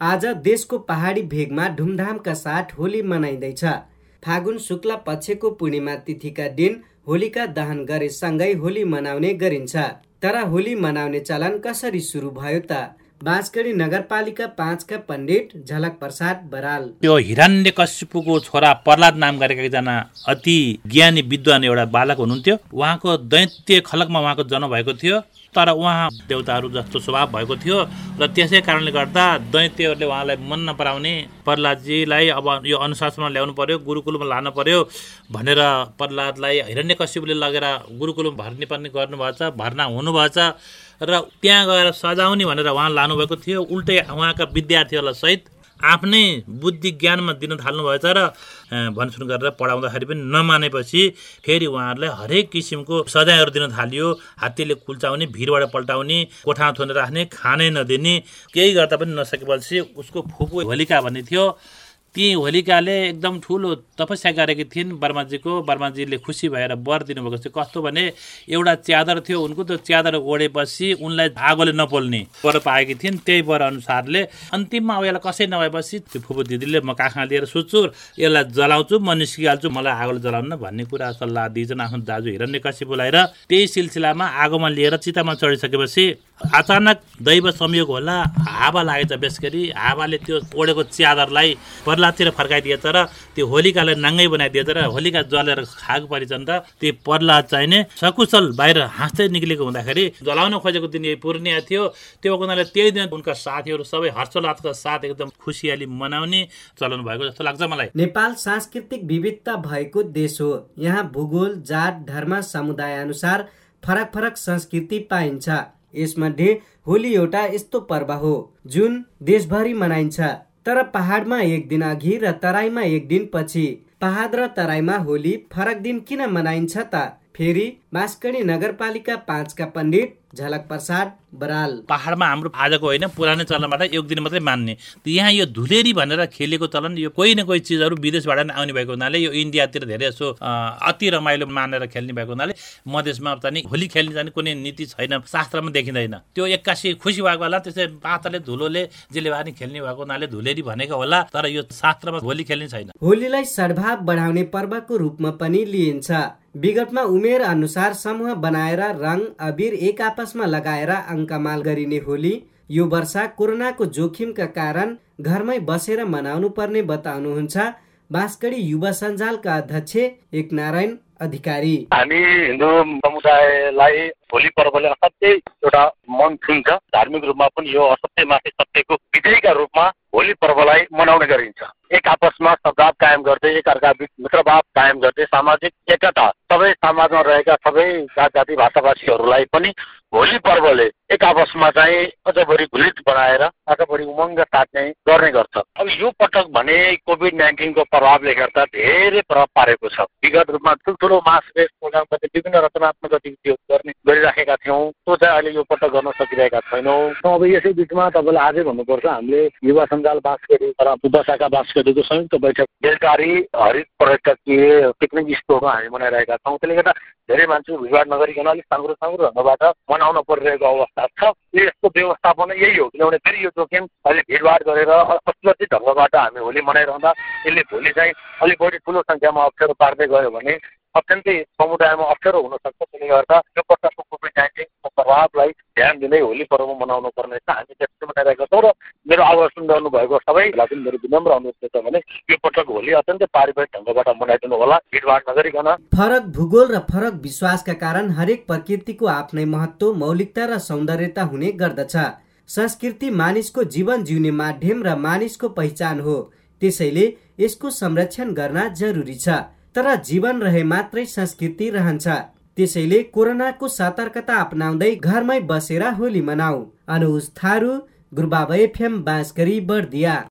आज देशको पहाडी भेगमा धुमधामका साथ होली मनाइँदैछ। फागुन शुक्ल पक्षको पूर्णिमा तिथिका दिन होलिका दहन गरेसँगै होली मनाउने गरिन्छ। तर होली मनाउने चलन कसरी सुरु भयो त? बाँसगढी नगरपालिका पाँचका पण्डित झलक प्रसाद बराल। त्यो हिरण्य कश्यपको छोरा प्रहलाद नाम गरेका एकजना अति ज्ञानी विद्वान एउटा बालक हुनुहुन्थ्यो। उहाँको दैत्य खलकमा उहाँको जन्म भएको थियो तर उहाँ देवताहरू जस्तो स्वभाव भएको थियो र त्यसै कारणले गर्दा दैत्यहरूले उहाँलाई मन नपराउने प्रहलादजीलाई अब यो अनुशासनमा ल्याउनु पर्यो गुरुकुलमा लानु पर्यो भनेर प्रहलादलाई हिरण्य कश्यपले लगेर गुरुकुलमा भर्ने पर्ने गर्नुभएछ भर्ना हुनुभएछ। र त्यहाँ गएर सजाउने भनेर उहाँ लानुभएको थियो। उल्टै उहाँका विद्यार्थीहरूलाई सहित आफ्नै बुद्धि ज्ञानमा दिन थाल्नुभएछ र भनसुन गरेर पढाउँदाखेरि पनि नमानेपछि फेरि उहाँहरूलाई हरेक किसिमको सजायहरू दिन थालियो। हात्तीले कुल्चाउने भिरबाट पल्टाउने कोठामा थोनेर राख्ने खानै नदिने केही गर्दा पनि नसकेपछि उसको फुपू होलिका भन्ने थियो। ती होलिकाले एकदम ठुलो तपस्या गरेकी थिइन्। बर्माजीको बर्माजीले खुसी भएर वर दिनुभएको थियो कस्तो भने एउटा च्यादर थियो उनको त्यो च्यादर ओढेपछि उनलाई आगोले नपोल्ने वर पाएकी थिइन्। त्यही वर अनुसारले अन्तिममा अब यसलाई कसै नभएपछि त्यो फुपू दिदीले म काखमा लिएर सुत्छु यसलाई जलाउँछु म निस्किहाल्छु मलाई आगोले जलाउनु भन्ने कुरा सल्लाह दिइछन् आफ्नो दाजु हिरण्य कसी बोलाएर त्यही सिलसिलामा आगोमा लिएर चितामा चढिसकेपछि अचानक दैव संयोग होला हावा लागेछ बेस गरी हावाले त्यो ओढेको च्यादरलाई पर्लातिर फर्काइदिएछ र त्यो होलिकालाई नाङ्गै बनाइदिएछ र होलिका जलेर खाएको परिछन् र त्यो पर्ला चाहिँ नै सकुशल बाहिर हाँस्दै निक्लेको हुँदाखेरि जलाउन खोजेको दिन यही पूर्णिया थियो। त्यो हुनाले त्यही दिन उनका साथीहरू सबै हर्षोल्लासका साथ एकदम खुसियाली मनाउने चलन भएको जस्तो लाग्छ मलाई। नेपाल सांस्कृतिक विविधता भएको देश हो। यहाँ भूगोल जात धर्म समुदाय अनुसार फरक फरक संस्कृति पाइन्छ। यसमध्ये होली एउटा यस्तो पर्व हो जुन देशभरि मनाइन्छ। तर पहाडमा एक दिन अघि र तराईमा एक दिन पछि पहाड र तराईमा होली फरक दिन किन मनाइन्छ त? फेरि बाँसकडी नगरपालिका पाँचका पण्डित झलक प्रसाद बराल। पहाडमा हाम्रो आजको होइन पुरानो चलनबाट एक दिन मात्रै मान्ने। यहाँ यो धुलेरी भनेर खेलेको चलन यो कोही न कोही चिजहरू विदेशबाट नै आउने भएको हुनाले यो इन्डियातिर धेरै यसो अति रमाइलो मानेर खेल्ने भएको हुनाले मधेसमा चाहिँ होली खेल्ने जाने कुनै नीति छैन शास्त्रमा देखिँदैन। त्यो एक्कासी खुसी भएको होला त्यसै पातले धुलोले जेले भए खेल्ने भएको हुनाले धुलेरी भनेको होला तर यो शास्त्रमा होली खेल्ने छैन। होलीलाई सद्भाव बढाउने पर्वको रूपमा पनि लिइन्छ। विगतमा उमेर अनुसार समूह बनाएर रङ अबिर एक आपसमा लगाएर अङ्कमाल गरिने होली यो वर्ष कोरोनाको जोखिमका कारण घरमै बसेर मनाउनु पर्ने बताउनुहुन्छ बाँसगढी युवा सञ्जालका अध्यक्ष एक नारायण अधिकारी। हामी हिन्दू समुदायलाई होली पर्वले असाध्यै एउटा मन छुन्छ धार्मिक रूपमा पनि यो असत्यमाथि सत्यको विजयीका रूपमा होली पर्वलाई मनाउने गरिन्छ। एक आपसमा सद्भाव कायम गर्दै एक अर्का मित्रभाव कायम गर्दै सामाजिक एकता सबै समाजमा रहेका सबै जात जाति भाषाभाषीहरूलाई पनि होली पर्वले एक आपसमा चाहिँ अझ बढी घुलित बनाएर अझ बढी उमङ्ग चाहिँ गर्ने गर्छ। अब यो पटक भने कोभिड नाइन्टिनको प्रभावले गर्दा धेरै प्रभाव पारेको छ। विगत रूपमा ठुल्ठुलो मास रेस प्रोग्रामबाट विभिन्न रचनात्मक गतिविधिहरू गर्ने गरिराखेका थियौँ। त्यो चाहिँ अहिले यो पटक गर्न सकिरहेका छैनौँ। अब यसै बिचमा तपाईँलाई आजै भन्नुपर्छ हामीले युवा सञ्जाल बाँसगढी र उपशाखा बाँसगढीको संयुक्त बैठक बेलकारी हरित पर्यटकीय पिकनिक स्पोटमा हामी मनाइरहेका छौँ। त्यसले गर्दा धेरै मान्छे भिडभाड नगरिकन अलिक साङ्ग्रो साङ्ग्रो ढङ्गबाट मनाउन परिरहेको अवस्था छ। यसको व्यवस्थापन यही हो किनभने फेरि यो जोखिम अहिले भिडभाड गरेर असुरक्षित ढङ्गबाट हामी होली मनाइरहँदा यसले भोलि चाहिँ अलिक बढी ठुलो सङ्ख्यामा अप्ठ्यारो पार्दै गयो भने अत्यन्तै समुदायमा अप्ठ्यारो हुन सक्छ त्यसले गर्दा यो वर्षको कोभिड नाइन्टिनको प्रभावलाई ध्यान दिँदै होली पर्व मनाउनु पर्ने छ। हामी त्यसरी मनाइरहेका छौँ र मेरो आवाज सुनिरहनु भएको सबैलाई पनि मेरो विनम्र अनुरोध छ भने यो पटक होली अत्यन्तै पारिवारिक ढङ्गबाट मनाइदिनु होला। भिडभाड नगरिकन। फरक भूगोल र फरक विश्वासका कारण हरेक प्रकृतिको आफ्नै महत्व मौलिकता र सौन्दर्यता हुने गर्दछ। संस्कृति मानिसको जीवन जिउने माध्यम र मानिसको पहिचान हो। त्यसैले यसको संरक्षण गर्न जरुरी छ। तर जीवन रहे मात्रै संस्कृति रहन्छ। त्यसैले कोरोनाको सतर्कता अपनाउँदै घरमै बसेर होली मनाऊ। अनुज थारू गुरुबाबा एफएम बाँसगरी बर्दिया।